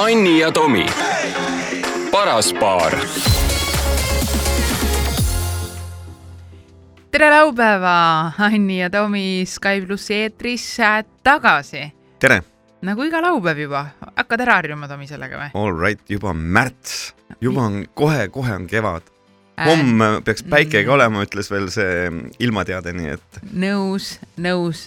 Anni ja Tomi, paras paar. tere laupäeva, Anni ja Tomi Sky plussi eetris äh, tagasi. tere, nagu iga laupäev juba, hakkad ära harjuma, Tomi, sellega või? all right, juba on märts, juba on kohe-kohe on kevad. Äh, homme peaks päike ka olema, ütles veel see ilmateade, nii et nõus, nõus.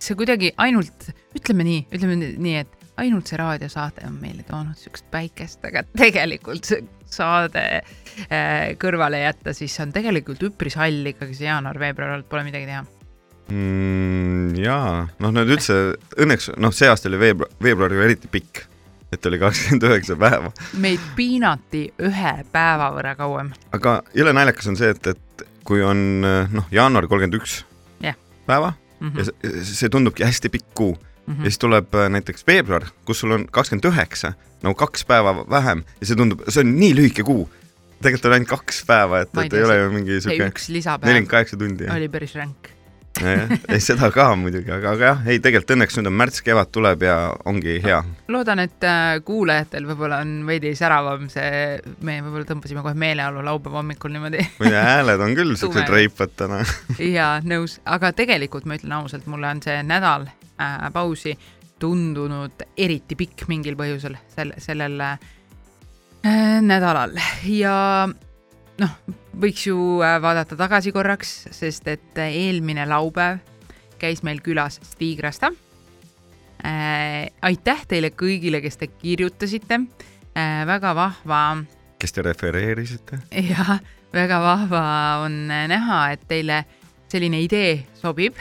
see kuidagi ainult, ütleme nii, ütleme nii, et ainult see raadiosaade on meile toonud siukest päikest, aga tegelikult see saade äh, kõrvale jätta, siis on tegelikult üpris hall ikkagi see jaanuar-veebruar olnud, pole midagi teha. mm, jaa, noh, nüüd üldse õnneks noh, see aasta oli veebruar, veebruar ju eriti pikk, et oli kakskümmend üheksa päeva, meid piinati ühe päeva võrra kauem. aga jõle naljakas on see, et, et kui on noh, jaanuar kolmkümmend üks päeva Mm ja -hmm. see, see tundubki hästi pikk kuu Mm ja siis tuleb äh, näiteks veebruar, kus sul on kakskümmend üheksa, no kaks päeva vähem ja see tundub, see on nii lühike kuu. tegelikult on ainult kaks päeva, et, et ei ole ju mingi lisapäev nelikümmend kaheksa tundi. oli päris ränk. ei, seda ka muidugi, aga, aga jah, ei tegelikult õnneks nüüd on märts, kevad tuleb ja ongi hea. loodan, et äh, kuulajatel võib-olla on veidi säravam see, me võib-olla tõmbasime kohe meeleolu laupäeva hommikul niimoodi muide hääled on küll siuksed reipad täna. ja nõus, aga tegelikult ma ütlen ausalt, mulle on see nädal äh, pausi tundunud eriti pikk mingil põhjusel sel-, sellel äh, nädalal ja noh, võiks ju äh, vaadata tagasi korraks, sest et eelmine laupäev käis meil külas Stig Rasta äh,. aitäh teile kõigile, kes te kirjutasite äh,, väga vahva kes te refereerisite? jah, väga vahva on näha, et teile selline idee sobib,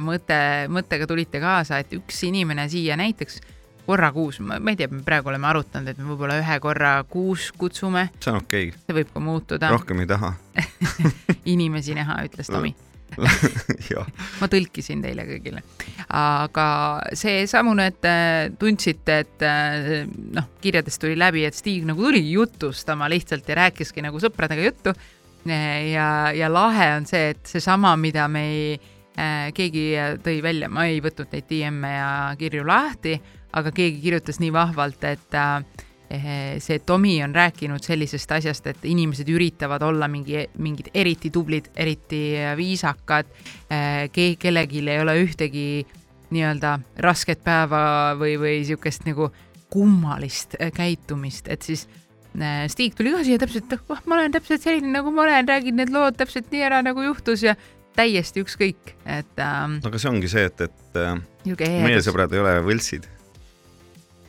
mõte, mõttega tulite kaasa, et üks inimene siia näiteks korra kuus, ma ei tea, me praegu oleme arutanud, et me võib-olla ühe korra kuus kutsume, see on okei okay., see võib ka muutuda, rohkem ei taha. inimesi näha, ütles Tomi. ma tõlkisin teile kõigile. aga seesamune, et äh, tundsite, et äh, noh, kirjadest tuli läbi, et Stig nagu tuli jutustama lihtsalt ja rääkiski nagu sõpradega juttu. ja, ja lahe on see, et seesama, mida me ei, äh, keegi tõi välja, ma ei võtnud neid DM-e ja kirju lahti, aga keegi kirjutas nii vahvalt, et äh, see Tomi on rääkinud sellisest asjast, et inimesed üritavad olla mingi, mingid eriti tublid, eriti viisakad, kellelgi ei ole ühtegi nii-öelda rasket päeva või, või niisugust nagu kummalist käitumist, et siis Stig tuli ka siia täpselt, oh, ma olen täpselt selline, nagu ma olen, räägin need lood täpselt nii ära, nagu juhtus ja täiesti ükskõik, et ähm, aga see ongi see, et, et äh, meie sõbrad ei ole võltsid.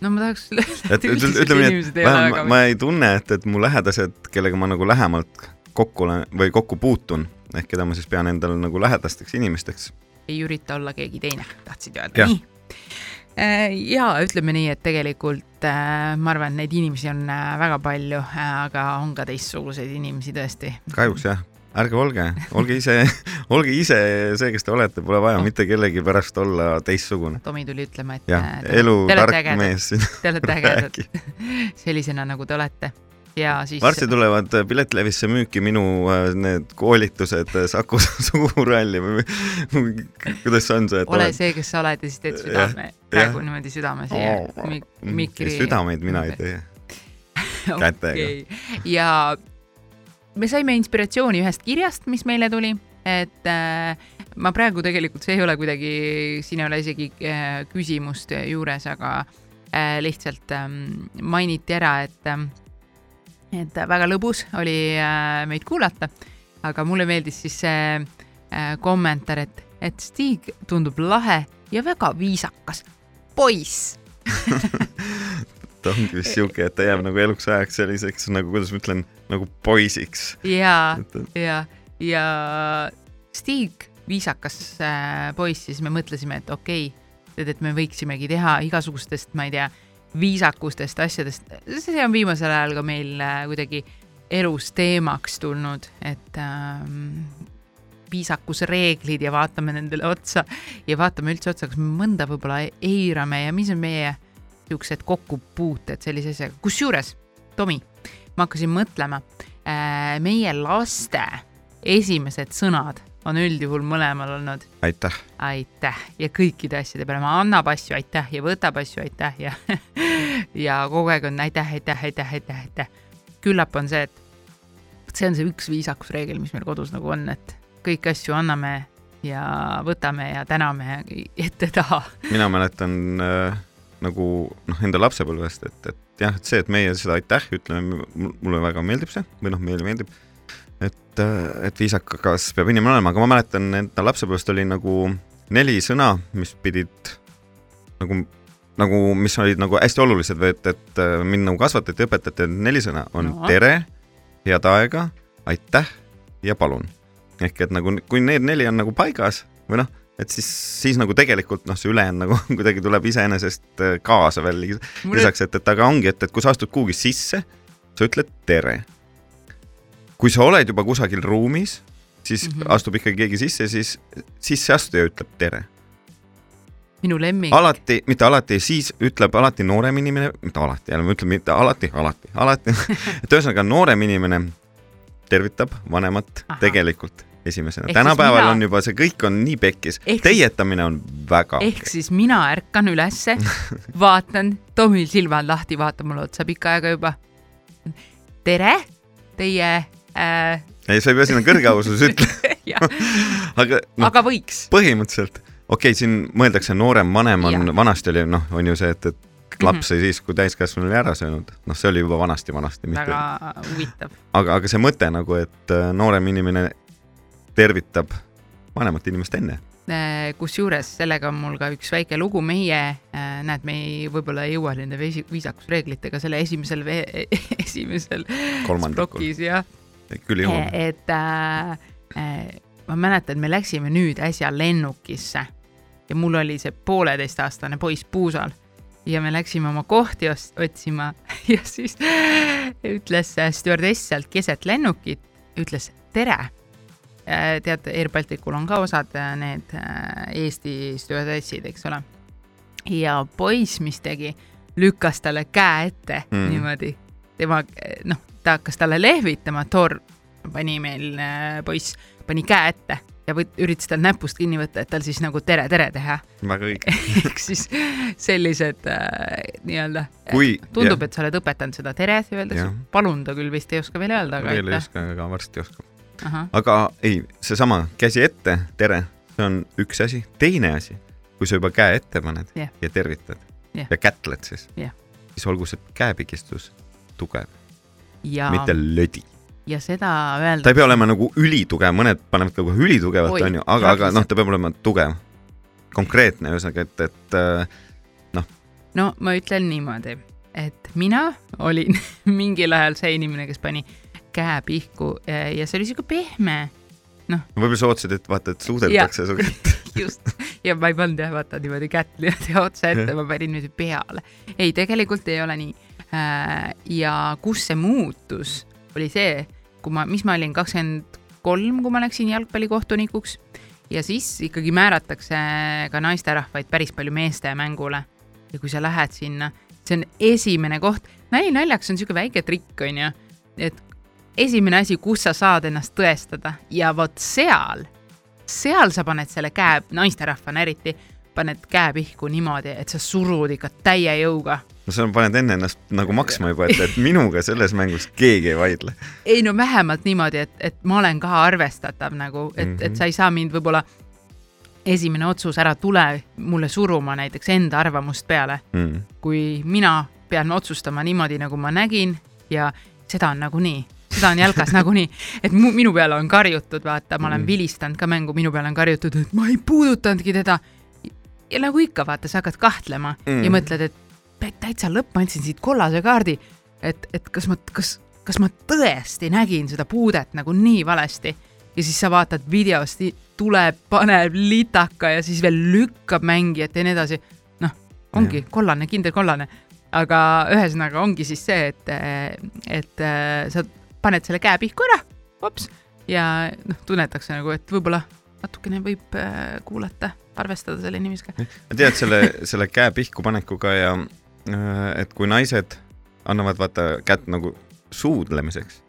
no ma tahaks et ütleme, nii, et vähemalt ma, ma ei tunne, et, et mu lähedased, kellega ma nagu lähemalt kokku olen või kokku puutun, ehk keda ma siis pean endale nagu lähedasteks inimesteks. ei ürita olla keegi teine, tahtsid öelda, nii ja ütleme nii, et tegelikult äh, ma arvan, et neid inimesi on äh, väga palju äh,, aga on ka teistsuguseid inimesi tõesti. kahjuks jah, ärge olge, olge ise, olge ise see, kes te olete, pole vaja mitte kellegi pärast olla teistsugune. Tomi tuli ütlema, et äh, te- elu te tark ägedad. mees te olete ägedad sellisena, nagu te olete ja siis varsti tulevad Piletilevisse müüki minu äh, need koolitused äh, Saku Suurhalli või kuidas on see, ole oled- see, kes sa oled ja siis teed südame, praegu niimoodi südame siia mik Mm, mikri. südameid mina ei tee kätega. okay. ja me saime inspiratsiooni ühest kirjast, mis meile tuli, et äh, ma praegu tegelikult, see ei ole kuidagi, siin ei ole isegi äh, küsimust juures, aga äh, lihtsalt ähm, mainiti ära, et ähm, et väga lõbus oli meid kuulata, aga mulle meeldis siis see kommentaar, et, et Stig tundub lahe ja väga viisakas poiss ta ongi vist siuke, et ta jääb nagu eluks ajaks selliseks nagu, kuidas ma ütlen, nagu poisiks. ja et ja, ja Stig, viisakas äh, poiss, siis me mõtlesime, et okei okay,, tead, et me võiksimegi teha igasugustest, ma ei tea, viisakustest asjadest, see on viimasel ajal ka meil äh, kuidagi elus teemaks tulnud, et ähm, viisakusreeglid ja vaatame nendele otsa ja vaatame üldse otsa, kas me mõnda võib-olla eirame ja mis on meie niisugused kokkupuuted sellise asjaga, kusjuures, Tomi, ma hakkasin mõtlema, meie laste esimesed sõnad on üldjuhul mõlemal olnud aitäh. aitäh ja kõikide asjade peale, annab asju aitäh ja võtab asju aitäh ja ja kogu aeg on aitäh, aitäh, aitäh, aitäh, aitäh. küllap on see, et see on see üks viisakusreegel, mis meil kodus nagu on, et kõiki asju anname ja võtame ja täname ette-taha. mina mäletan äh, nagu noh, enda lapsepõlvest, et, et jah, et see, et meie seda aitäh ütleme, mulle väga meeldib see või noh, meile meeldib et, et viisakas peab inimene olema, aga ma mäletan enda lapsepõlvest oli nagu neli sõna, mis pidid nagu, nagu, mis olid nagu hästi olulised või et, et mind nagu kasvatati, õpetati, et neli sõna on no. tere, head aega, aitäh ja palun. ehk et nagu, kui need neli on nagu paigas või noh, et siis, siis nagu tegelikult noh, see ülejäänu nagu kuidagi tuleb iseenesest kaasa veel lisaks, et, et aga ongi, et, et kui sa astud kuhugi sisse, sa ütled tere kui sa oled juba kusagil ruumis, siis mm -hmm. astub ikkagi keegi sisse, siis sisseastuja ütleb tere. minu lemmik. alati, mitte alati, siis ütleb alati noorem inimene, mitte alati, jälle ma ütlen mitte alati, alati, alati et ühesõnaga noorem inimene tervitab vanemat Aha. tegelikult esimesena. tänapäeval mina... on juba see kõik on nii pekkis, teietamine on väga. ehk pekkis. siis mina ärkan ülesse, vaatan, Tomil silmad lahti, vaatab mulle otsa pikka aega juba. tere, teie äh.... ei, sa ei pea sinna kõrgeausus ütlema aga no,, aga võiks. põhimõtteliselt, okei okay,, siin mõeldakse noorem, vanem on, vanasti oli noh, on ju see, et, et laps sai siis, kui täiskasvanu oli ära söönud, noh, see oli juba vanasti-vanasti. väga huvitav. aga, aga see mõte nagu, et äh, noorem inimene tervitab vanemat inimest enne äh, kusjuures sellega on mul ka üks väike lugu, meie, äh, näed, me ei, võib-olla ei jõua nende viisakusreeglitega selle esimesel, esimesel plokis jah küll ei jõua. et äh, äh, ma mäletan, me läksime nüüd äsja lennukisse ja mul oli see pooleteistaastane poiss puusal ja me läksime oma kohti otsima ja siis ütles stjuardess sealt keset lennukit, ütles tere. Äh, tead, Air Balticul on ka osad äh, need äh, Eesti stjuardessid, eks ole. ja poiss, mis tegi, lükkas talle käe ette mm. niimoodi, tema noh, ta hakkas talle lehvitama, Thor pani meil poiss, pani käe ette ja võt-, üritas tal näpust kinni võtta, et tal siis nagu tere, tere teha. väga õige ehk siis sellised äh, nii-öelda, tundub, et sa oled õpetanud seda tere, öeldakse, palun ta küll vist ei oska veel öelda, aga veel ei oska, aga varsti oskab. Aga ei, seesama käsi ette, tere, see on üks asi, teine asi, kui sa juba käe ette paned yeah. ja tervitad yeah. ja kätled siis yeah., siis olgu see käepigistus tugev ja mitte lödi. ja seda öelda. ta ei pea olema nagu ülitugev, mõned panevad ka kohe ülitugevat, onju, aga, aga noh, ta peab olema tugev, konkreetne, ühesõnaga, et, et äh, noh. no ma ütlen niimoodi, et mina olin mingil ajal see inimene, kes pani käe pihku ja see oli siuke pehme noh. võib-olla sa ootasid, et vaata, et suudeldakse su kätt. just, ja ma ei pannud jah, vaata niimoodi kätt niimoodi otse ette, ma panin niimoodi peale. ei, tegelikult ei ole nii Äh, ja kus see muutus, oli see, kui ma, mis ma olin, kakskümmend kolm, kui ma läksin jalgpallikohtunikuks ja siis ikkagi määratakse ka naisterahvaid päris palju meeste mängule. ja kui sa lähed sinna, see on esimene koht, nali naljaks on niisugune väike trikk, on ju, et esimene asi, kus sa saad ennast tõestada ja vot seal, seal sa paned selle käe, naisterahvana eriti, paned käe pihku niimoodi, et sa surud ikka täie jõuga no sa paned enne ennast nagu maksma juba, et, et minuga selles mängus keegi ei vaidle. ei no vähemalt niimoodi, et, et ma olen ka arvestatav nagu, et mm, -hmm. et sa ei saa mind võib-olla esimene otsus, ära tule mulle suruma näiteks enda arvamust peale mm. -hmm. kui mina pean otsustama niimoodi, nagu ma nägin ja seda on nagunii seda on jalkas nagunii, et mu, minu peale on karjutud, vaata, ma olen mm. vilistanud ka mängu, minu peale on karjutud, et ma ei puudutanudki teda. ja nagu ikka, vaata, sa hakkad kahtlema mm. ja mõtled, et täitsa lõpp, ma andsin siit kollase kaardi, et, et kas ma, kas, kas ma tõesti nägin seda puudet nagu nii valesti ja siis sa vaatad videost, tuleb, paneb litaka ja siis veel lükkab mängijat ja nii edasi. noh, ongi ja. kollane, kindel kollane, aga ühesõnaga ongi siis see, et, et sa paned selle käe pihku ära, hops, ja noh, tunnetakse nagu, et võib-olla natukene võib äh, kuulata, arvestada selle inimesega. tead selle, selle käe pihku panekuga ja Äh, et kui naised annavad vaata kätt nagu suudlemiseks,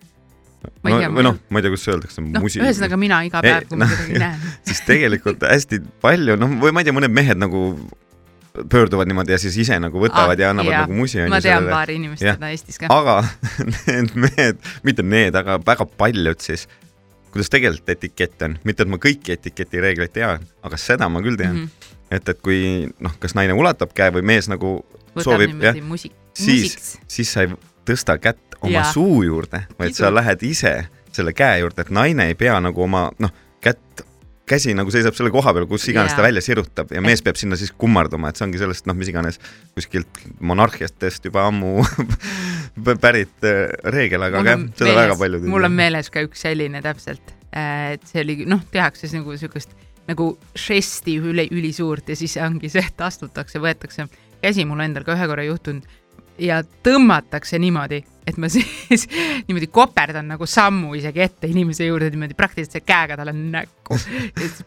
Ma ei no, tea, või ma- noh, ma ei tea, kuidas öeldakse, noh, musi. ühesõnaga mina iga päev, kui ma kedagi näen. siis tegelikult hästi palju, noh, või ma ei tea, mõned mehed nagu pöörduvad niimoodi ja siis ise nagu võtavad Ah, ja annavad jaa. nagu musi. ma tean paari inimest Jah. seda Eestis ka. aga need mehed, mitte need, aga väga paljud siis, kuidas tegelikult etikett on, mitte et ma kõiki etiketi reegleid tean, aga seda ma küll tean mm. -hmm. et, et kui noh, kas naine ulatab käe või mees nagu võtab soovib, jah siis siis sa ei tõsta kätt oma ja. suu juurde, vaid Pidu. sa lähed ise selle käe juurde, et naine ei pea nagu oma noh, kätt, käsi nagu seisab selle koha peal, kus iganes Jaa. ta välja sirutab ja mees peab sinna siis kummarduma, et see ongi sellest noh, mis iganes kuskilt monarhiatest juba ammu pärit äh, reegel, aga jah, seda väga paljud ei mul on meeles ka üks selline täpselt, et see oli noh, tehakse siis nagu siukest nagu žesti üle ülisuurt ja siis ongi see, et astutakse, võetakse käsi mul endal ka ühe korra juhtunud ja tõmmatakse niimoodi, et ma siis niimoodi koperdan nagu sammu isegi ette inimese juurde niimoodi praktiliselt käega talle näkku.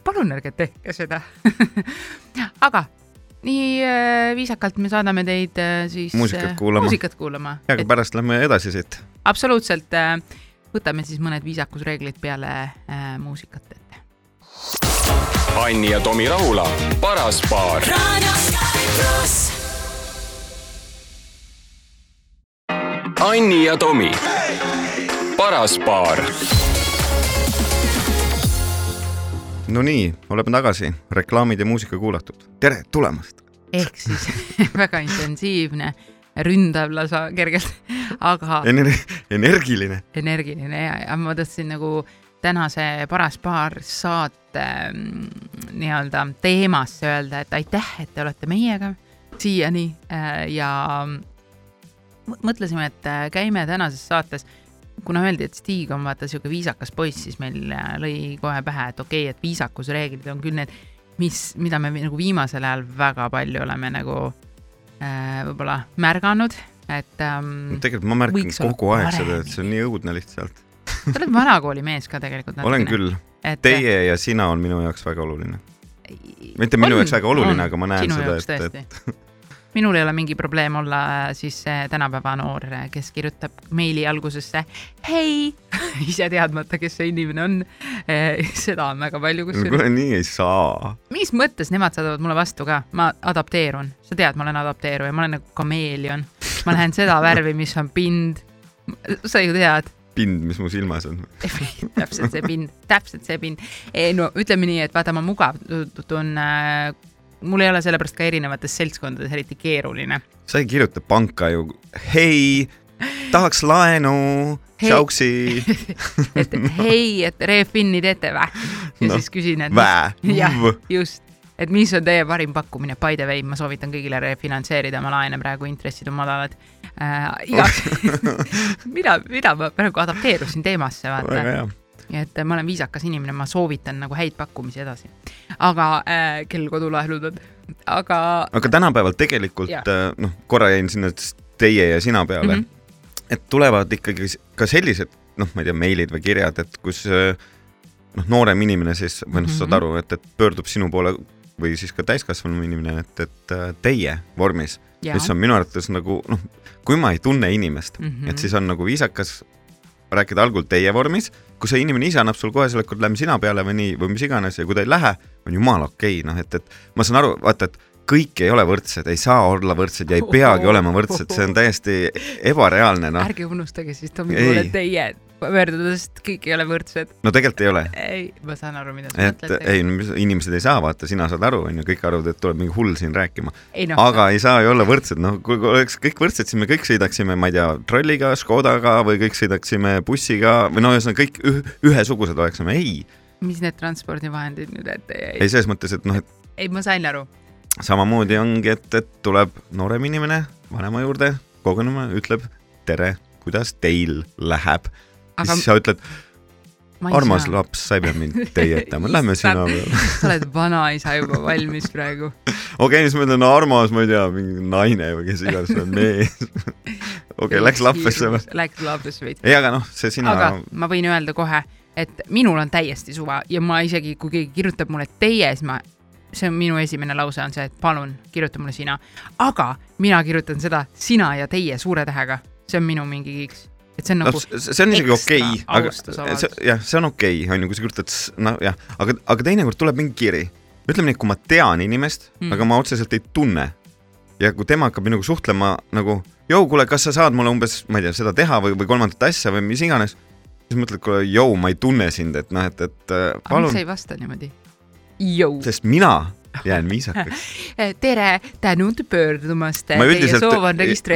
palun ärge tehke seda. aga nii äh, viisakalt me saadame teid äh, siis Muusikat äh, kuulama. muusikat kuulama. ja, aga pärast lähme edasi siit. absoluutselt, võtame siis mõned viisakusreeglid peale äh, muusikat ette. Anni ja Tomi Rahula, paras paar. Anni ja Tomi, paras paar no nii, oleme tagasi, reklaamid ja muusika kuulatud. tere tulemast. ehk siis väga intensiivne, ründav lausa kergelt, aga Ener-, energiline. energiline ja, ja ma tahtsin nagu tänase Paras paar saate mm, nii-öelda teemasse öelda, et aitäh, et te olete meiega siiani äh, ja mõtlesime, et äh, käime tänases saates, kuna öeldi, et Stig on vaata sihuke viisakas poiss, siis meil äh, lõi kohe pähe, et okei okay,, et viisakusreeglid on küll need, mis, mida me nagu viimasel ajal väga palju oleme nagu äh, võib-olla märganud, et ähm, tegelikult ma märkan kogu aeg seda, paremini. et see on nii õudne lihtsalt. sa oled vanakooli mees ka tegelikult. olen. küll. et Teie ja sina on minu jaoks väga oluline. mitte minu jaoks väga oluline, aga ma näen seda, et, tõesti. minul ei ole mingi probleem olla äh, siis see tänapäeva noor, kes kirjutab meili algusesse hei, ise teadmata, kes see inimene on. seda on väga palju, kusjuures. kuule nii ei saa. mis mõttes nemad saadavad mulle vastu ka, ma adapteerun, sa tead, ma olen adapteeruja, ma olen nagu kameelion, ma lähen seda värvi, mis on pind. sa ju tead, pind, mis mu silmas on. täpselt see pind, täpselt see pind. no ütleme nii, et vaata, ma mugavdun äh, mul ei ole sellepärast ka erinevates seltskondades eriti keeruline. sa ei kirjuta panka ju, hei, tahaks laenu. Xiaoxi, et hei, et Refinni teete vä? ja Noh, siis küsin, et vä, jah, just, et mis on teie parim pakkumine, by the way, ma soovitan kõigile refinantseerida oma laene praegu, intressid on madalad äh,. igaks, mina, mina ma praegu adapteerusin teemasse, vaata. Et ma olen viisakas inimene, ma soovitan nagu häid pakkumisi edasi. aga äh, kell kodulaenud on, aga aga tänapäeval tegelikult äh, noh, korra jäin sinna teie ja sina peale mm, Mhm. -hmm. et tulevad ikkagi ka sellised noh, ma ei tea, meilid või kirjad, et kus äh, noh, noorem inimene siis või noh, saad Mhm. aru, et, et pöördub sinu poole või siis ka täiskasvanu inimene, et, et äh, teie vormis, mis on minu arvates nagu noh, kui ma ei tunne inimest mm, Mhm. -hmm. et siis on nagu viisakas rääkida algul teie vormis, kui see inimene ise annab sulle kohe selle, et lähme sina peale või nii või mis iganes ja kui ta ei lähe, on jumala okei okay,, noh et, et ma saan aru, vaata, et kõik ei ole võrdsed, ei saa olla võrdsed ja ei peagi olema võrdsed, see on täiesti ebareaalne, noh. ärge unustage siis Tomi Ei. poole teie pöörduda, sest kõik ei ole võrdsed. no tegelikult ei ole. ei, ma saan aru, mida sa et mõtled. ei, inimesed ei saa vaata, sina saad aru, onju, kõik arvavad, et tuleb mingi hull siin rääkima, noh, aga ei saa ju olla võrdsed, noh, kui kui oleks kõik võrdsed, siis me kõik sõidaksime, ma ei tea, trolliga, Škodaga või kõik sõidaksime bussiga või no ühesõnaga kõik üh, ühesugused oleksime, ei, mis need transpordivahendid nüüd ette jäid ei? selles mõttes, et noh, et ei, ma sain aru. samamoodi ongi, et, et tuleb noorem inimene vanema juurde kogunema, ütleb tere, kuidas teil läheb. Aga siis sa ütled, armas saa. laps, sa ei pea mind teietama, lähme sina peale. sa oled vanaisa juba valmis praegu. okei, siis ma ütlen armas, ma ei tea, mingi naine või kes iganes on mees. okei, läks lappesse või? Läks lappesse veits. ei, aga noh, see sina aga ma võin öelda kohe, et minul on täiesti suva ja ma isegi, kui keegi kirjutab mulle teie, siis ma, see on minu esimene lause on see, et palun kirjuta mulle sina. aga mina kirjutan seda sina ja teie suure tähega, see on minu mingi kiiks. Et see on nagu, see on isegi okei, aga austusavaldus. see, jah, see on okei, on ju, kui sa kirjutad, noh jah, aga, aga teinekord tuleb mingi kiri, ütleme nii, kui ma tean inimest Mm. aga ma otseselt ei tunne ja kui tema hakkab minuga suhtlema nagu, jõu, kuule, kas sa saad mulle umbes, ma ei tea, seda teha või, või kolmandat asja või mis iganes, siis mõtled, kuule, jõu, ma ei tunne sind, et noh, et, et äh, aga miks palun sa, ei vasta niimoodi? Sest mina jään viisakaks. tere, tänud pöördumast, ma üldiselt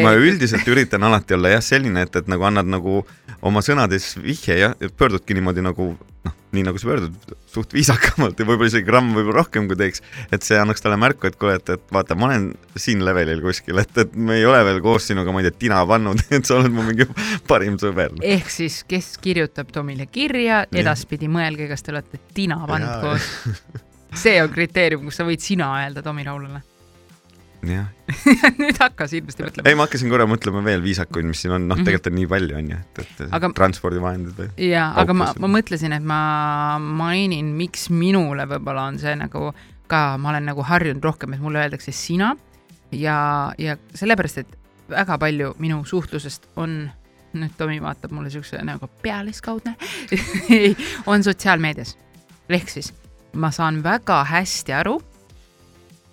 ma üldiselt üritan alati olla jah selline, et, et nagu annad nagu oma sõnades vihje ja pöördudki niimoodi nagu noh, nii nagu sa pöördud, suht viisakamalt ja võib-olla isegi gramm võib-olla rohkem kui teeks, et see annaks talle märku, et kuule, et, et vaata, ma olen siin levelil kuskil, et, et me ei ole veel koos sinuga, ma ei tea, tina pannud, et sa oled mu mingi parim sõber. ehk siis, kes kirjutab Tomile kirja, edaspidi mõelge, kas te olete tina pannud Jaa. koos. see on kriteerium, kus sa võid sina öelda Tomi Raulale. jah, nüüd hakka hirmsasti ei, mõtlema. ma hakkasin korra mõtlema veel viisakuid, mis siin on, noh, Mhm. tegelikult on nii palju, on ju, et, et Aga- transpordivahendid või jaa, aga ma, ma mõtlesin, et ma mainin, miks minule võib-olla on see nagu ka, ma olen nagu harjunud rohkem, et mulle öeldakse sina ja, ja sellepärast, et väga palju minu suhtlusest on nüüd Tomi vaatab mulle siukse nagu pealiskaudne on sotsiaalmeedias. ehk siis ma saan väga hästi aru,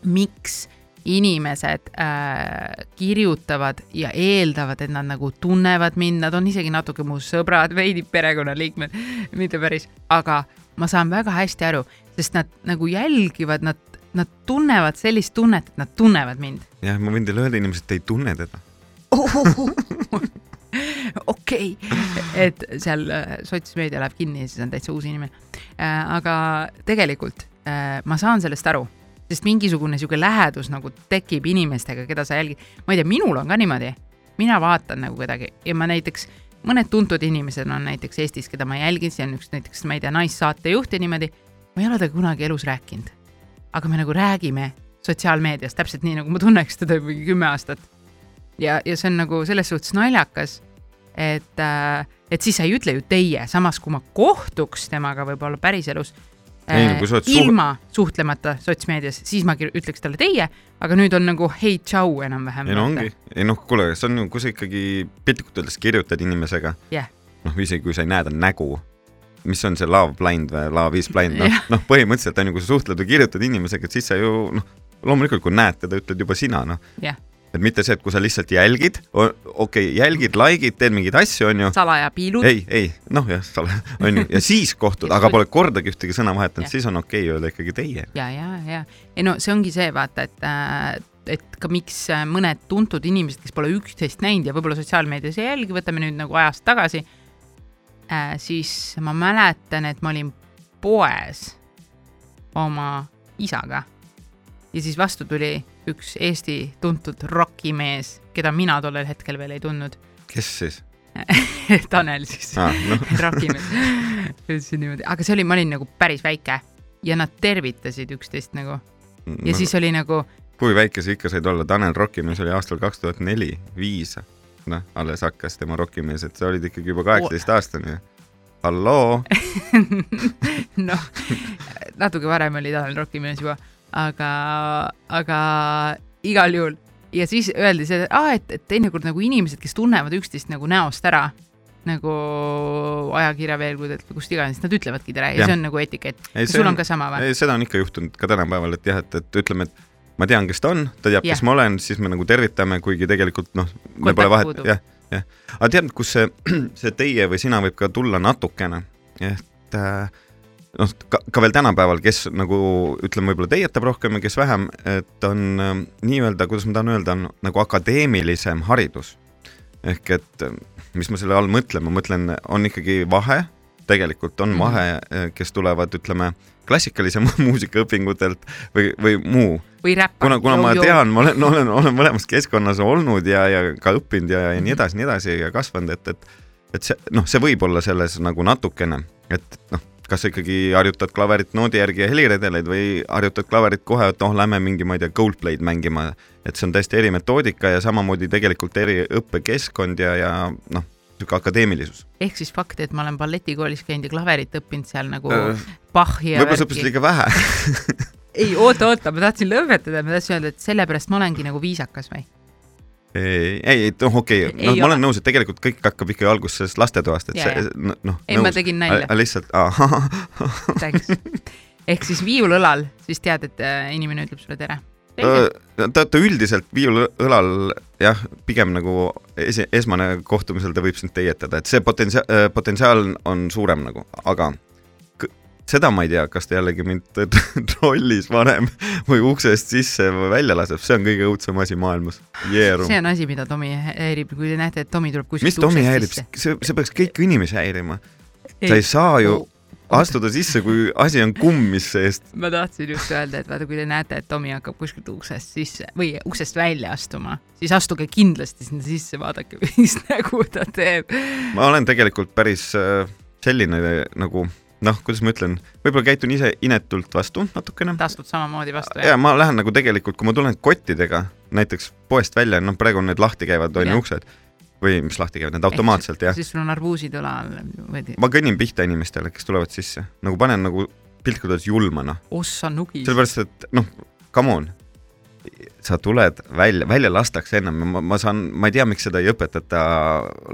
miks inimesed äh, kirjutavad ja eeldavad, et nad nagu tunnevad mind, nad on isegi natuke mu sõbrad, veidi perekonnaliikmed, mitte päris, aga ma saan väga hästi aru, sest nad nagu jälgivad, nad, nad tunnevad sellist tunnet, et nad tunnevad mind. jah, ma võin teile öelda, inimesed ei tunne teda. okei, et seal äh, sotsmeedia läheb kinni ja siis on täitsa uus inimene. aga tegelikult äh, ma saan sellest aru, sest mingisugune sihuke lähedus nagu tekib inimestega, keda sa jälgid. ma ei tea, minul on ka niimoodi, mina vaatan nagu kedagi ja ma näiteks, mõned tuntud inimesed on näiteks Eestis, keda ma jälgin, see on üks näiteks, ma ei tea, naissaatejuht ja niimoodi. ma ei ole temaga kunagi elus rääkinud, aga me nagu räägime sotsiaalmeedias täpselt nii, nagu ma tunneks teda mingi kümme aastat ja, ja see on nagu selles suhtes naljakas, et äh,, et siis sa ei ütle ju teie, samas kui ma kohtuks temaga võib-olla päriselus Ei, kui sa oled suh- ilma suhtlemata sotsmeedias, siis ma ütleks talle teie, aga nüüd on nagu hei, tšau enam-vähem. ei no ongi, ei noh, kuule, see on ju, kui sa ikkagi piltlikult öeldes kirjutad inimesega Jah. noh, isegi kui sa ei näe ta nägu, mis on see love blind või love is blind, noh Jah., noh, põhimõtteliselt on ju, kui sa suhtled või kirjutad inimesega, et siis sa ju noh, loomulikult, kui näed teda, ütled juba sina, noh. Jah. Et mitte see, et kui sa lihtsalt jälgid, okei okay,, jälgid, like'id, teed mingeid asju, on ju, salaja piilud. ei, ei, noh jah, sa oled, on ju, ja siis kohtud, aga pole kordagi ühtegi sõna vahetanud, siis on okei okay öelda ikkagi teie. ja, ja, ja, ei no see ongi see, vaata, et äh, et ka miks äh, mõned tuntud inimesed, kes pole üksteist näinud ja võib-olla sotsiaalmeedias ei jälgi, võtame nüüd nagu ajast tagasi äh,, siis ma mäletan, et ma olin poes oma isaga. Ja siis vastu tuli üks Eesti tuntud rokimees, keda mina tollel hetkel veel ei tundnud. kes siis? Tanel siis. Ah,? noh, rokimees, ütlesin niimoodi, aga see oli, ma olin nagu päris väike ja nad tervitasid üksteist nagu. Ja no, siis oli nagu kui väike sa ikka said olla, Tanel Rokimees oli aastal kaks tuhat neli, viis, noh, alles hakkas tema Rokimees, et sa olid ikkagi juba kaheksateist aastane. halloo, noh, natuke varem oli Tanel rokimees juba, aga, aga igal juhul ja siis öeldi see, et aa, et, et teinekord nagu inimesed, kes tunnevad üksteist nagu näost ära, nagu ajakirjaveergudelt või kust iganes, nad ütlevadki tere ja Jah. see on nagu etikett. See sul on- ka sama või? ei seda on ikka juhtunud ka tänapäeval, et jah, et, et ütleme, et ma tean, kes ta on, ta teab, kes ma olen, siis me nagu tervitame, kuigi tegelikult noh, me pole vahet jah, jah. aga tead, kus see, see teie või sina võib ka tulla natukene, et äh, noh, ka, ka veel tänapäeval, kes nagu ütleme, võib-olla teietab rohkem ja kes vähem, et on äh, nii-öelda, kuidas ma tahan öelda, on nagu akadeemilisem haridus. ehk et äh, mis ma selle all mõtlen, ma mõtlen, on ikkagi vahe, tegelikult on Mhm. vahe, kes tulevad, ütleme, klassikalise muusikaõpingutelt või, või muu või räpp. kuna, kuna ma tean, ma olen, olen, olen mõlemas keskkonnas olnud ja, ja ka õppinud ja, ja nii edasi, nii edasi ja kasvanud, et, et et see noh, see võib olla selles nagu natukene, et noh, kas sa ikkagi harjutad klaverit noodi järgi ja heliredeleid või harjutad klaverit kohe, et noh, lähme mingi, ma ei tea, Goldplay'd mängima, et see on täiesti eri metoodika ja samamoodi tegelikult eri õppekeskkond ja, ja noh, niisugune akadeemilisus. ehk siis fakt, et ma olen balletikoolis käinud ja klaverit õppinud seal nagu Äh, Bachi ja võib-olla sa õppisid liiga vähe ei, oota, oota, ma tahtsin lõpetada, ma tahtsin öelda, et sellepärast ma olengi nagu viisakas või? ei, ei, noh, okei okay., noh, ma ole. olen nõus, et tegelikult kõik hakkab ikkagi alguses sellest lastetoast, et Jaa, see noh. Ei, ma tegin nalja. lihtsalt, ahah, ehk siis viiul õlal, siis tead, et äh, inimene ütleb sulle tere. ta, ta üldiselt viiul õlal jah, pigem nagu esi-, esmane kohtumisel ta võib sind teietada, et see potentsia-, potentsiaal on suurem nagu, aga seda ma ei tea, kas ta jällegi mind trollis varem või uksest sisse või välja laseb, see on kõige õudsem asi maailmas. Jeerum. see on asi, mida Tomi häirib, kui te näete, et Tomi tuleb kuskilt mis Tomi häirib, see, see peaks kõiki inimesi häirima. sa ei saa ju astuda sisse, kui asi on kummis seest. ma tahtsin just öelda, et vaata, kui te näete, et Tomi hakkab kuskilt uksest sisse või uksest välja astuma, siis astuge kindlasti sinna sisse, vaadake, mis nägu ta teeb. ma olen tegelikult päris äh, selline nagu noh, kuidas ma ütlen, võib-olla käitun ise inetult vastu natukene. ta astub samamoodi vastu, ja ma lähen nagu tegelikult, kui ma tulen kottidega näiteks poest välja, noh, praegu need lahti käivad, on Jah. ju uksed või mis lahti käivad, need automaatselt jah. siis sul on arbuusid õla all või ma kõnnin pihta inimestele, kes tulevad sisse, nagu panen nagu piltlikult öeldes julma noh, ossa nugis. sellepärast et noh, come on, sa tuled välja, välja lastakse ennem, ma, ma saan, ma ei tea, miks seda ei õpetata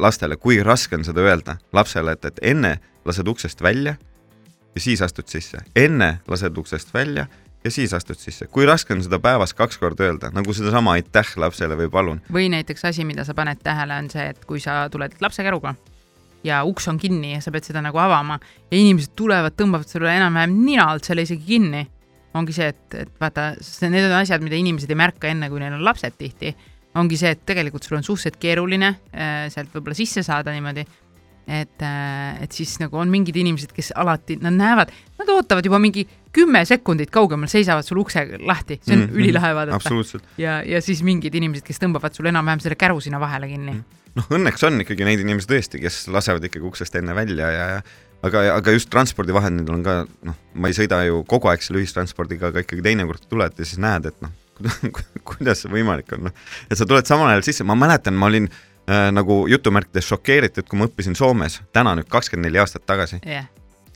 lastele, kui raske on seda öelda lapsele, et, et enne lased uksest välja ja siis astud sisse, enne lased uksest välja ja siis astud sisse, kui raske on seda päevas kaks korda öelda, nagu sedasama aitäh lapsele või palun. või näiteks asi, mida sa paned tähele, on see, et kui sa tuled lapsekäruga ja uks on kinni ja sa pead seda nagu avama ja inimesed tulevad, tõmbavad sulle enam-vähem nina alt selle isegi kinni, ongi see, et, et vaata, need on asjad, mida inimesed ei märka enne, kui neil on lapsed tihti, ongi see, et tegelikult sul on suhteliselt keeruline äh, sealt võib-olla sisse saada niimoodi, et, et siis nagu on mingid inimesed, kes alati, nad näevad, nad ootavad juba mingi kümme sekundit kaugemal, seisavad sul ukse lahti, see on mm, Mhm, ülilahe vaadata ja, ja siis mingid inimesed, kes tõmbavad sul enam-vähem selle käru sinna vahele kinni Mhm. noh, õnneks on ikkagi neid inimesi tõesti, kes lasevad ikkagi uksest enne välja ja, ja aga, aga just transpordivahendil on ka noh, ma ei sõida ju kogu aeg selle ühistranspordiga, aga ikkagi teinekord tuled ja siis näed, et noh, kuidas see võimalik on, noh. et sa tuled samal ajal sisse, ma mäletan, ma olin äh, nagu jutumärkides šokeeritud, kui ma õppisin Soomes täna nüüd kakskümmend neli aastat tagasi. jah,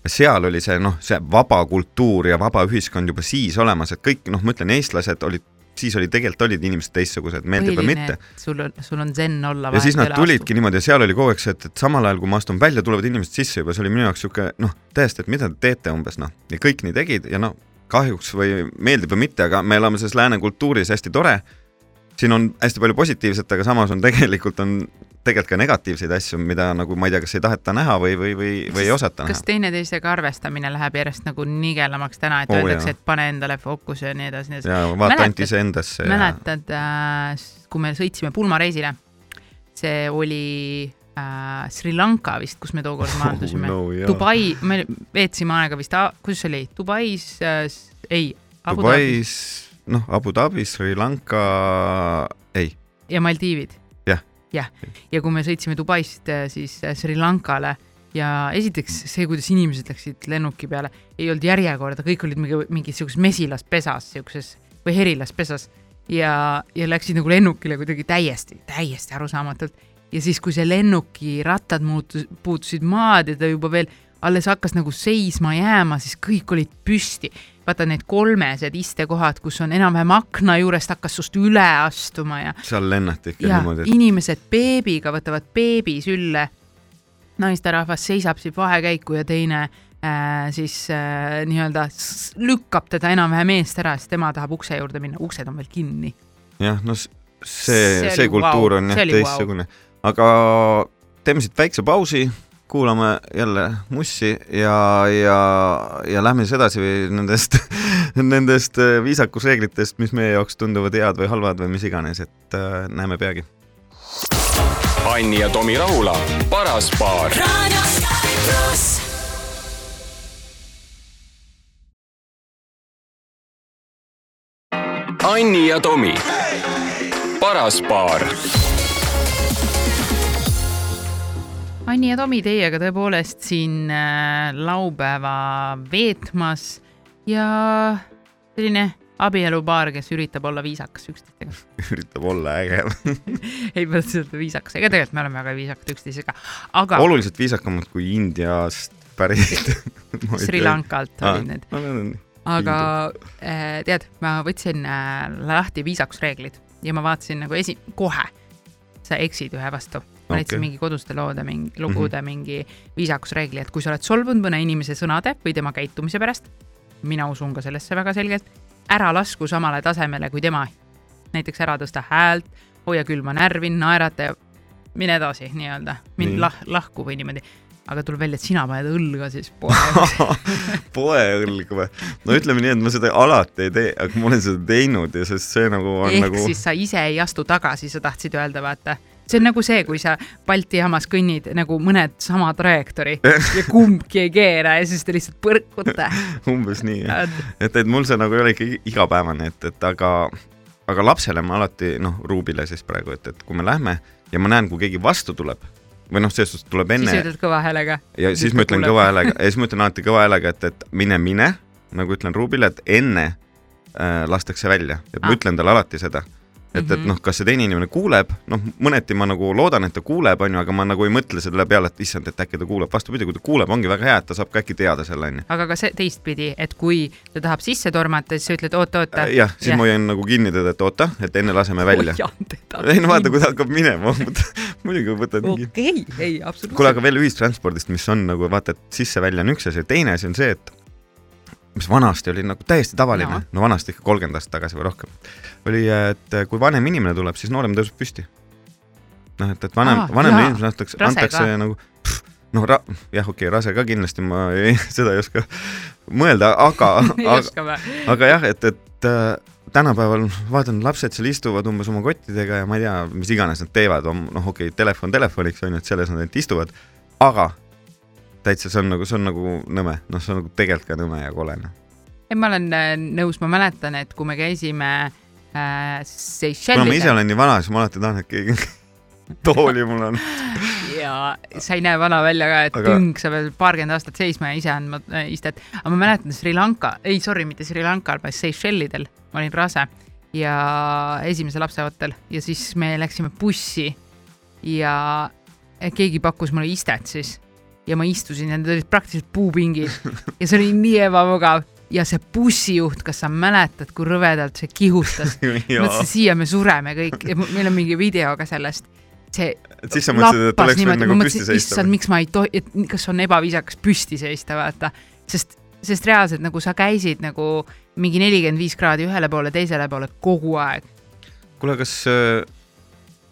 seal oli see noh, see vaba kultuur ja vaba ühiskond juba siis olemas, et kõik noh, ma ütlen, eestlased olid, siis oli tegelikult olid inimesed teistsugused, meeldib või mitte. sul on, sul on zen olla. ja siis nad tulidki niimoodi ja seal oli kogu aeg see, et, et samal ajal, kui ma astun välja, tulevad inimesed sisse juba, see oli minu jaoks sihuke noh, täiesti, et mida te teete umbes noh, ja kõik nii tegid ja noh, kahjuks või meeldib või mitte, aga me elame selles lääne kultuuris hästi tore. Siin on hästi palju positiivset, aga samas on tegelikult on tegelikult ka negatiivseid asju, mida nagu ma ei tea, kas ei taheta näha või, või, või, või ei osata kas näha. teineteisega arvestamine läheb järjest nagu nigelamaks täna, et oh, öeldakse, jaa. et pane endale fookus ja nii edasi, nii edasi. ja vaata ainult iseendasse mäletad äh,, kui me sõitsime pulmareisile, see oli äh, Sri Lanka vist, kus me tookord maandusime Oh, no, jaa. Dubai, me veetsime aega vist, kuidas see oli, Dubais äh,, ei, Dubais, noh, Abu Dhabi, Sri Lanka, ei, ja Maldiivid. Jah. jah, ja kui me sõitsime Dubaist äh, siis äh, Sri Lankale ja esiteks see, kuidas inimesed läksid lennuki peale, ei olnud järjekorda, kõik olid mingi, mingis sihukeses mesilaspesas, sihukeses või herilaspesas ja, ja läksid nagu lennukile kuidagi täiesti, täiesti arusaamatult. ja siis, kui see lennuki rattad muutus, puutusid maad ja ta juba veel alles hakkas nagu seisma jääma, siis kõik olid püsti. vaata need kolmesed istekohad, kus on enam-vähem akna juurest hakkas sust üle astuma ja seal lennati ikka ja niimoodi, et inimesed beebiga võtavad beebi sülle. naisterahvas seisab siin vahekäiku ja teine äh, siis äh, nii-öelda lükkab teda enam-vähem eest ära, sest tema tahab ukse juurde minna, uksed on veel kinni. jah, no See see, see kultuur vau, on jah teistsugune, aga teeme siit väikse pausi, kuulame jälle mussi ja, ja, ja lähme siis edasi nendest, nendest äh, viisakusreeglitest, mis meie jaoks tunduvad head või halvad või mis iganes, et äh, näeme peagi. Anni ja Tomi Rahula, paras paar. Anni ja Tomi, paras paar Anni ja Tomi teiega tõepoolest siin äh, laupäeva veetmas ja selline abielupaar, kes üritab olla viisakas üksteisega. üritab olla äge. ei pea üldse viisakas, ega tegelikult me oleme väga viisakad üksteisega, aga oluliselt viisakamad kui Indiast pärit. Sri Lankalt olid need. need. aga äh, tead, ma võtsin äh, lahti viisakusreeglid ja ma vaatasin nagu esi, kohe sa eksid ühe vastu. Leidsin Okei. mingi koduste loode, mingi lugude mm -hmm. mingi viisakusreegli, et kui sa oled solvunud mõne inimese sõnade või tema käitumise pärast, mina usun ka sellesse väga selgelt, ära lasku samale tasemele kui tema. näiteks ära tõsta häält, hoia külma närvi, naerata ja mine edasi nii-öelda, mind Nii. lah-, lahku või niimoodi. aga tuleb välja, et sina paned õlga siis poe jaoks. poeõlg või? no ütleme nii, et ma seda alati ei tee, aga ma olen seda teinud ja sest see nagu on ehk nagu siis sa ise ei astu tagasi, sa tahtsid öelda, vaata. See on nagu see, kui sa Balti jaamas kõnnid nagu mõned sama trajektoori ja kumbki ei keera ja siis te lihtsalt põrkute. umbes nii, et, et mul see nagu ei ole ikkagi igapäevane, et, et aga, aga lapsele ma alati noh, Ruubile siis praegu, et, et kui me lähme ja ma näen, kui keegi vastu tuleb või noh, selles suhtes tuleb siis enne ütled kõva häälega. ja siis ma ütlen kõva. häälega ja siis ma ütlen alati kõva häälega, et, et mine, mine, nagu ütlen Ruubile, et enne äh, lastakse välja, et ma Ah. ah. ütlen talle alati seda. et, et Mhm. noh, kas see teine inimene kuuleb, noh, mõneti ma nagu loodan, et ta kuuleb, onju, aga ma nagu ei mõtle selle peale, et issand, et äkki ta kuuleb, vastupidi, kui ta kuuleb, ongi väga hea, et ta saab ka äkki teada selle, onju. aga ka see teistpidi, et kui ta tahab sisse tormata, siis sa ütled oota-oota. jah, siis ma hoian nagu kinni teda, et oota, et enne laseme välja. ei no vaata, kui ta hakkab minema, muidugi võtad okei, ei, absoluutselt. kuule, aga veel ühistranspordist, mis on nagu vaata, et sisse-välja on üks asi, teine asi on see, et mis vanasti oli nagu täiesti tavaline No. no,, vanasti ikka kolmkümmend aastat tagasi või rohkem, oli, et kui vanem inimene tuleb, siis noorem tõuseb püsti. noh, et, et vanem Aa,, vanemale inimesele antakse, antakse nagu noh, ra-, jah, okei okay,, rase ka kindlasti, ma ei, seda ei oska mõelda, aga aga, aga jah, et, et äh, tänapäeval vaatan, lapsed seal istuvad umbes oma kottidega ja ma ei tea, mis iganes nad teevad, noh, okei okay,, telefon telefoniks on ju, et selles nad ainult istuvad, aga täitsa see on nagu, see on nagu nõme, noh, see on nagu tegelikult ka nõme ja kole, noh. ei, ma olen äh, nõus, ma mäletan, et kui me käisime äh, kuna ma ise Seychellidel olen nii vana, siis ma alati tahan, et keegi tooli mul on. ja sa ei näe vana välja ka, et Aga- tünk, sa pead paarkümmend aastat seisma ja ise andma äh, istet. aga ma mäletan Sri Lanka, ei sorry, mitte Sri Lankal, vaid Seychellidel, ma olin rase ja esimese lapse ootel ja siis me läksime bussi ja keegi pakkus mulle istet siis ja ma istusin ja need olid praktiliselt puupingid ja see oli nii ebamugav ja see bussijuht, kas sa mäletad, kui rõvedalt see kihustas? mõtlesin, siia me sureme kõik ja meil on mingi video ka sellest. see et siis sa mõtlesid, et oleks võinud nagu püsti seista issand,. miks ma ei tohi, et kas on ebaviisakas püsti seista, vaata, sest, sest reaalselt nagu sa käisid nagu mingi nelikümmend viis kraadi ühele poole, teisele poole kogu aeg. kuule, kas äh,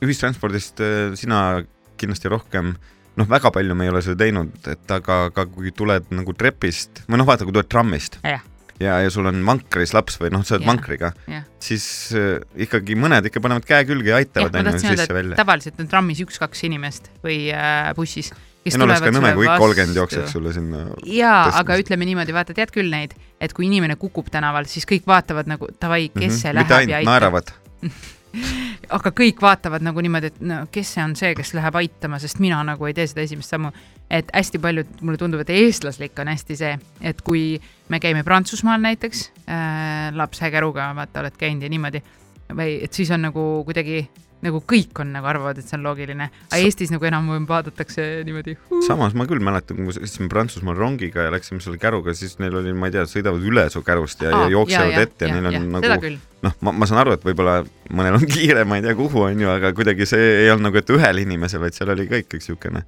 ühistranspordist äh, sina kindlasti rohkem noh, väga palju me ei ole seda teinud, et aga, aga kui tuled nagu trepist või noh, vaata, kui tuled trammist Jah. ja, ja sul on vankris laps või noh, sa oled Jah. vankriga, jah, siis äh, ikkagi mõned ikka panevad käe külge ja aitavad ma onju sisse-välja. tavaliselt on trammis üks-kaks inimest või äh, bussis. oleks ka nõme, kui kõik kolmkümmend jookseks sulle sinna. jaa, aga ütleme niimoodi, vaata, tead küll neid, et kui inimene kukub tänaval, siis kõik vaatavad nagu davai, kes see Mhm. mitte läheb ja aitab. naeravad. aga kõik vaatavad nagu niimoodi, et no kes see on see, kes läheb aitama, sest mina nagu ei tee seda esimest sammu. et hästi paljud, mulle tundub, et eestlaslik on hästi see, et kui me käime Prantsusmaal näiteks äh, lapsekäruga, vaata, oled käinud ja niimoodi või et siis on nagu kuidagi nagu kõik on nagu arvavad, et see on loogiline, aga Eestis nagu enam-vähem vaadatakse niimoodi. samas ma küll mäletan, kui me sõitsime Prantsusmaal rongiga ja läksime selle käruga, siis neil oli, ma ei tea, sõidavad üle su kärust ja, ja jooksevad ette ja, neil on seda nagu noh, ma, ma saan aru, et võib-olla mõnel on kiire, ma ei tea, kuhu on ju, aga kuidagi see ei olnud nagu, et ühel inimesel, vaid seal oli ka ikkagi siukene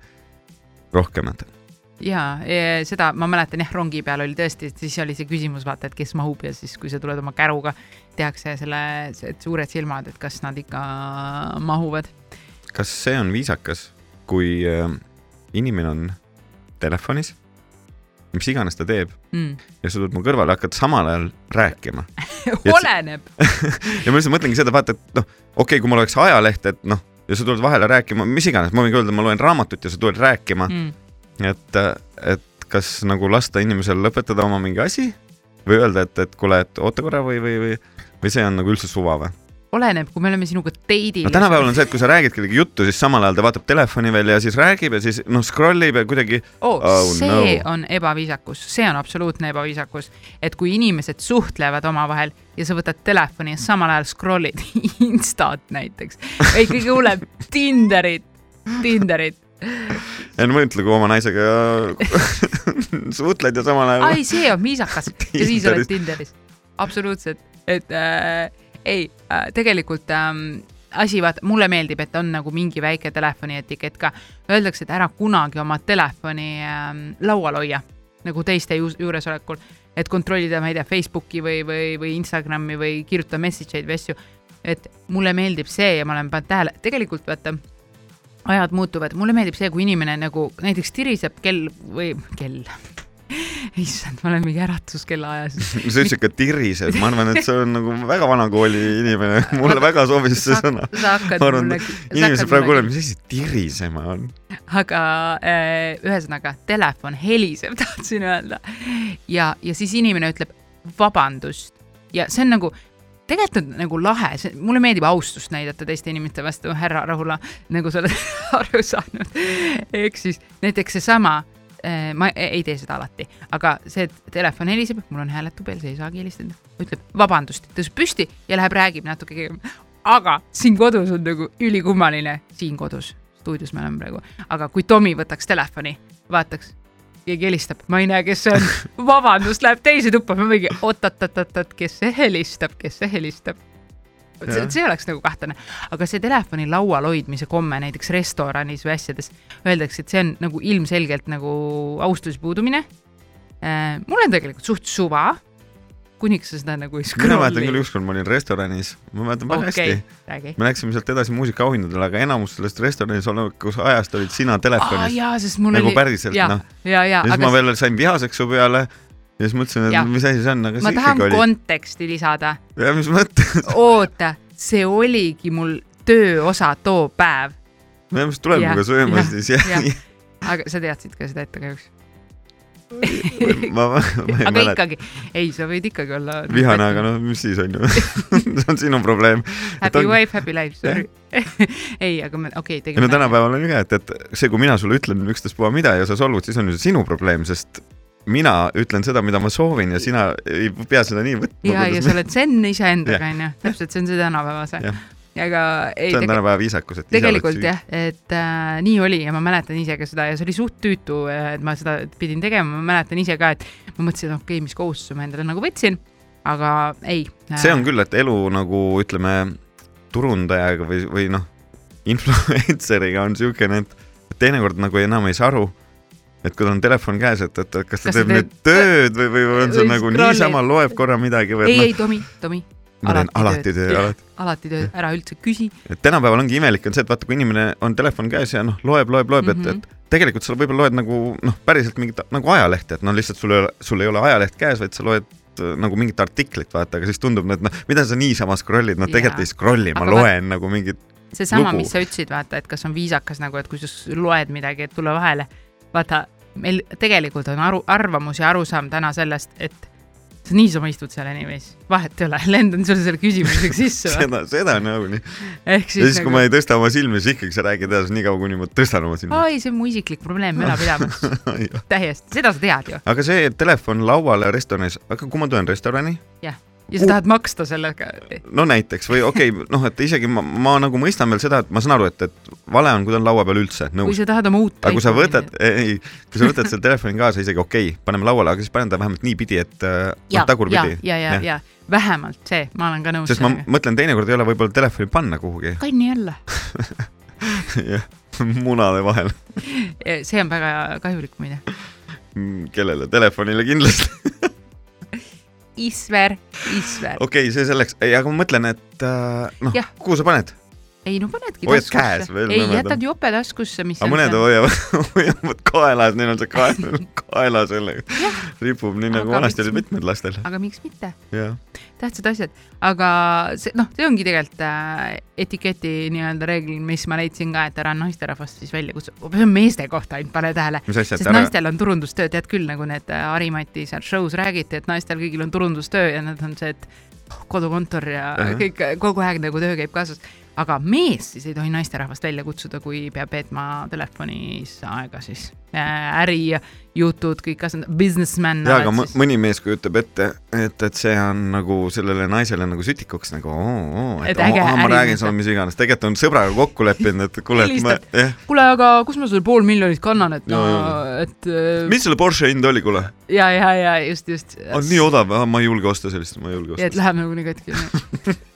rohkem, et ja seda ma mäletan jah, rongi peal oli tõesti, siis oli see küsimus, vaata, et kes mahub ja siis, kui sa tuled oma käruga, tehakse selle, suured silmad, et kas nad ikka mahuvad. kas see on viisakas, kui äh, inimene on telefonis, mis iganes ta teeb Mm. ja sa tuled mu kõrvale, hakkad samal ajal rääkima oleneb, ja ma lihtsalt mõtlengi seda, vaata, et noh, okei okay,, kui mul oleks ajaleht, et noh, ja sa tuled vahele rääkima, mis iganes, ma võin öelda, ma loen raamatut ja sa tuled rääkima mm., mm. et, et kas nagu lasta inimesel lõpetada oma mingi asi või öelda, et, et kuule, et oota korra või, või, või, või see on nagu üldse suva või? oleneb, kui me oleme sinuga date'il. no tänapäeval on see, et kui sa räägid kellegi juttu, siis samal ajal ta vaatab telefoni veel ja siis räägib ja siis noh, scroll ib ja kuidagi oh, Oh, see no. on ebaviisakus, see on absoluutne ebaviisakus, et kui inimesed suhtlevad omavahel ja sa võtad telefoni ja samal ajal scroll'id Instat näiteks või kõige hullem Tinderit, Tinderit. ja no mõtle, kui oma naisega suhtled ja samal ajal ai, see on viisakas ja siis oled. Tinderis, absoluutselt, et äh, ei äh,, tegelikult ähm, asi, vaata, mulle meeldib, et on nagu mingi väike telefoni etikett ka. Öeldakse, et ära kunagi oma telefoni ähm, laual hoia nagu teiste ju juuresolekul, et kontrollida, ma ei tea, Facebooki või, või, või Instagrami või kirjutada message eid või asju. et mulle meeldib see ja ma olen pannud tähele, tegelikult vaata, ajad muutuvad, mulle meeldib see, kui inimene nagu näiteks tiriseb kell või kell. issand, ma olen mingi äratuskella ajas. sa ütlesid ka tiriseb, ma arvan, et see on nagu väga vanakooli inimene, mulle väga sobis see sõna. sa hakkad arvan mulle, inimesed praegu kuulevad, mis asi tirisema on. aga äh, ühesõnaga telefon heliseb, tahtsin öelda. ja, ja siis inimene ütleb vabandust ja see on nagu, tegelikult on nagu lahe, see, mulle meeldib austust näidata teiste inimeste vastu, härra Rahula, nagu sa oled aru saanud. ehk siis näiteks seesama, ma ei tee seda alati, aga see, telefon heliseb, mul on hääletubel, sa ei saagi helistada, ütleb vabandust, tõuseb püsti ja läheb, räägib natuke. aga siin kodus on nagu ülikummaline, siin kodus, stuudios me oleme praegu, aga kui Tomi võtaks telefoni, vaataks, keegi helistab, ma ei näe, kes see on, vabandust, läheb teise tuppa, ma mingi oot-oot-oot-oot, kes see helistab, kes see helistab. See see oleks nagu kahtlane, aga see telefoni laual hoidmise komme näiteks restoranis või asjades öeldakse, et see on nagu ilmselgelt nagu austuse puudumine. mul on tegelikult suht suva, kuniks sa seda nagu ei mina mäletan küll, scroll'i. ükskord ma olin restoranis, ma mäletan väga okei hästi., me läksime sealt edasi muusikaauhindadele, aga enamus sellest restoranis olekus ajast olid sina telefonis jaa, sest mul nagu oli. päriselt ja noh., ja, ja, ja siis aga ma veel sain vihaseks su peale ja siis mõtlesin, et Jah. mis asi see on, aga ma see tahan ikkagi oli. konteksti lisada. ja mis mõttes, oota, see oligi mul tööosa too päev, me just tuleme Jah, ka sööma siis jah jah. aga sa teadsid ka seda ette kahjuks. ma, ma ei aga mäleta. ikkagi, ei, sa võid ikkagi olla. vihane, aga noh, mis siis on ju see on sinu probleem. Happy on- wife, happy life, sorry. ei, aga me, okei okay,, ei no tegime. tänapäeval on ju ka, et, et see, kui mina sulle ütlen ükstaspuha mida ja sa solvud, siis on ju see sinu probleem, sest mina ütlen seda, mida ma soovin ja sina ei pea seda nii võtma. ja, ja sa oled zen iseendaga, onju, täpselt, see on see tänapäevase aga ei see on, tänapäeva viisakus, et tegelikult jah, et äh, nii oli ja ma mäletan ise ka seda ja see oli suht tüütu, et ma seda pidin tegema, ma mäletan ise ka, et ma mõtlesin, et okei okay,, mis kohustuse ma endale nagu võtsin, aga ei. see on küll, et elu nagu ütleme, turundajaga või, või noh, influenceriga on siukene, et teinekord nagu enam ei saa aru, et kui tal on telefon käes, et, et kas ta Kas teeb nüüd tööd või, või on see nagu niisama loeb korra midagi või ei, et ei Tomi, Tomi, ma teen alati töö, alati. alati töö, ära üldse küsi. et tänapäeval ongi imelik on see, et vaata, kui inimene on telefon käes ja noh, loeb, loeb, loeb mm, Mhm. -hmm. et, et tegelikult sa võib-olla loed nagu noh, päriselt mingit nagu ajalehte, et noh, lihtsalt sul ei ole, sul ei ole ajaleht käes, vaid sa loed äh, nagu mingit artiklit, vaata, aga siis tundub, et noh, mida sa niisama scroll'id, no tegelikult ei scroll'i, ma Aga loen nagu mingit, seesama, mis sa ütlesid, vaata, et kas on viisakas nagu, et kui sa loed midagi, et tule vahele. vaata, meil tegelikult on aru, arvamus ja arusaam täna sellest, et sa niisama istud seal anime'is, vahet ei ole, lendan sulle selle küsimusega sisse. seda, seda nagunii. ehk ja siis siis, kui ma ei tõsta oma silmi, siis ikkagi sa räägid edasi nii kaua, kuni ma tõstan oma silmi. oi, see on mu isiklik probleem, müla pidamas, täiesti, seda sa tead ju. aga see telefon lauale restoranis, aga kui ma tulen restorani, ja sa tahad maksta sellega. no näiteks või okei okay,, noh, et isegi ma, ma nagu mõistan veel seda, et ma saan aru, et, et vale on, kui ta on laua peal üldse, kui nõus. sa tahad oma uut. aga kui sa võtad, ei, kui sa võtad selle telefoni kaasa, isegi okei okay,, paneme lauale, aga siis pane ta vähemalt niipidi, et äh, noh, ja, ja, tagurpidi. ja, ja, ja vähemalt see, ma olen ka nõus sest ma mõtlen, teinekord ei ole võib-olla telefoni panna kuhugi, kanni alla. jah, munade vahel. see on väga kahjulik muide. kellele, telefonile kindlasti. Isver, Isver. okei okay,, see selleks, aga ma mõtlen, et äh, noh kuhu sa paned? Ei no panedki Hoiad käes veel ei, jätad jope taskusse, mis aga mõned hoiavad, hoiavad kaelas, neil on see kael, kaela sellega ripub nii nagu vanasti oli mitmed lastel. aga miks mitte, tähtsad asjad, aga see noh, see ongi tegelikult äh, etiketi nii-öelda reegel, mis ma leidsin ka, et ära naisterahvast siis välja kutsu, see on meeste kohta ainult, pane tähele. sest ära, naistel on turundustöö, tead küll, nagu need äh, Harimati seal show's räägiti, et naistel kõigil on turundustöö ja nad on see, et kodukontor ja uh. -huh. kõik kogu aeg nagu töö käib kaasas. Aga mees siis ei tohi naisterahvast välja kutsuda, kui peab veetma telefonis aega siis äh, ärijutud, kõik asjad, businessman. jaa, aga mõ- mõni mees kujutab ette, et, et see on nagu sellele naisele nagu sütikuks nagu oo, oo, Et et äge oo, ma räägin sulle mis iganes, tegelikult on sõbraga kokku leppinud, et kuule, et ma, jah, kuule, aga kus ma sulle pool miljonit kannan, et no Jaa,, et äh, mis selle Porsche hind oli, kuule? ja, ja, ja just, just. on nii odav, ma ei julge osta sellist, ma ei julge ja et osta. läheb nagu nii katki.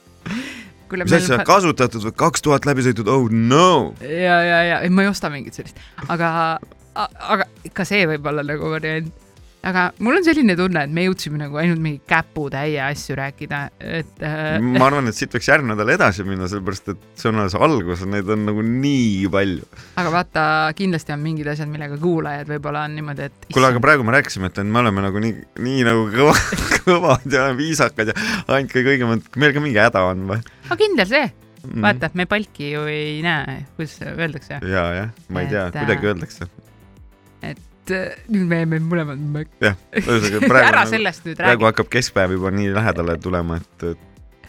mis asja, kasutatud või kaks tuhat läbi sõitud, oh no. ja, ja, ja ei, ma ei osta mingit sellist, aga, aga ka see võib olla nagu variant. Aga mul on selline tunne, et me jõudsime nagu ainult mingi käputäie asju rääkida, et äh, ma arvan, et siit võiks järgmine nädal edasi minna, sellepärast et see on alles algus, neid on nagu nii palju. aga vaata, kindlasti on mingid asjad, millega kuulajad võib-olla on niimoodi, et kuule, aga praegu me rääkisime, et me oleme nagu nii, nii nagu kõva, kõvad ja viisakad ja ainult kõige õigemad, meil ka mingi häda on või aga kindel see, mm.? vaata, me palki ju ei näe, kuidas öeldakse, ja, jah, ma ei tea Et,, kuidagi äh, öeldakse. Et äh, nüüd me jääme mõlemad mökki. jah, ühesõnaga praegu ära nagu, sellest nüüd praegu räägi. hakkab keskpäev juba nii lähedale tulema, et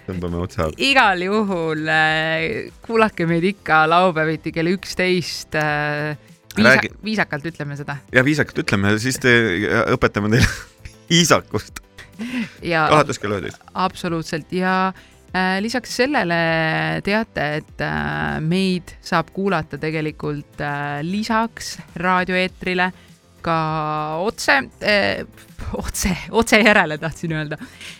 tõmbame otsa. igal juhul äh, kuulake meid ikka laupäeviti kell üksteist äh,. Viisa, Räägi- viisakalt ütleme seda ja viisakalt ütleme, siis te õpetame teile viisakust ja alates kella üheteist. absoluutselt ja äh, lisaks sellele teate, et äh, meid saab kuulata tegelikult äh, lisaks raadioeetrile ka otse äh,, otse, otse järele tahtsin öelda,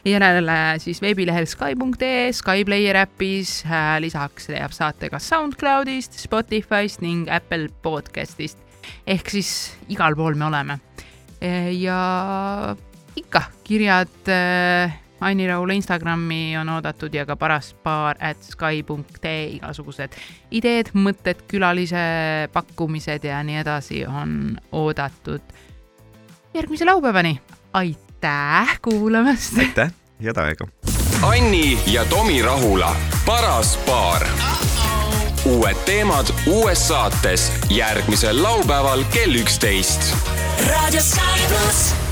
järele siis veebilehel Sky.ee, Sky Player äpis äh,, lisaks leiab saate ka SoundCloudist, Spotify'st ning Apple podcast'ist ehk siis igal pool me oleme. ja ikka kirjad äh, Anni Raula Instagrami on oodatud ja ka paraspaar at Sky.ee igasugused ideed, mõtted, külalise pakkumised ja nii edasi on oodatud. järgmise laupäevani, aitäh kuulamast. aitäh, head aega. Anni ja Tomi Rahula, paras paar. uued teemad uues saates järgmisel laupäeval kell üksteist raadio Sky pluss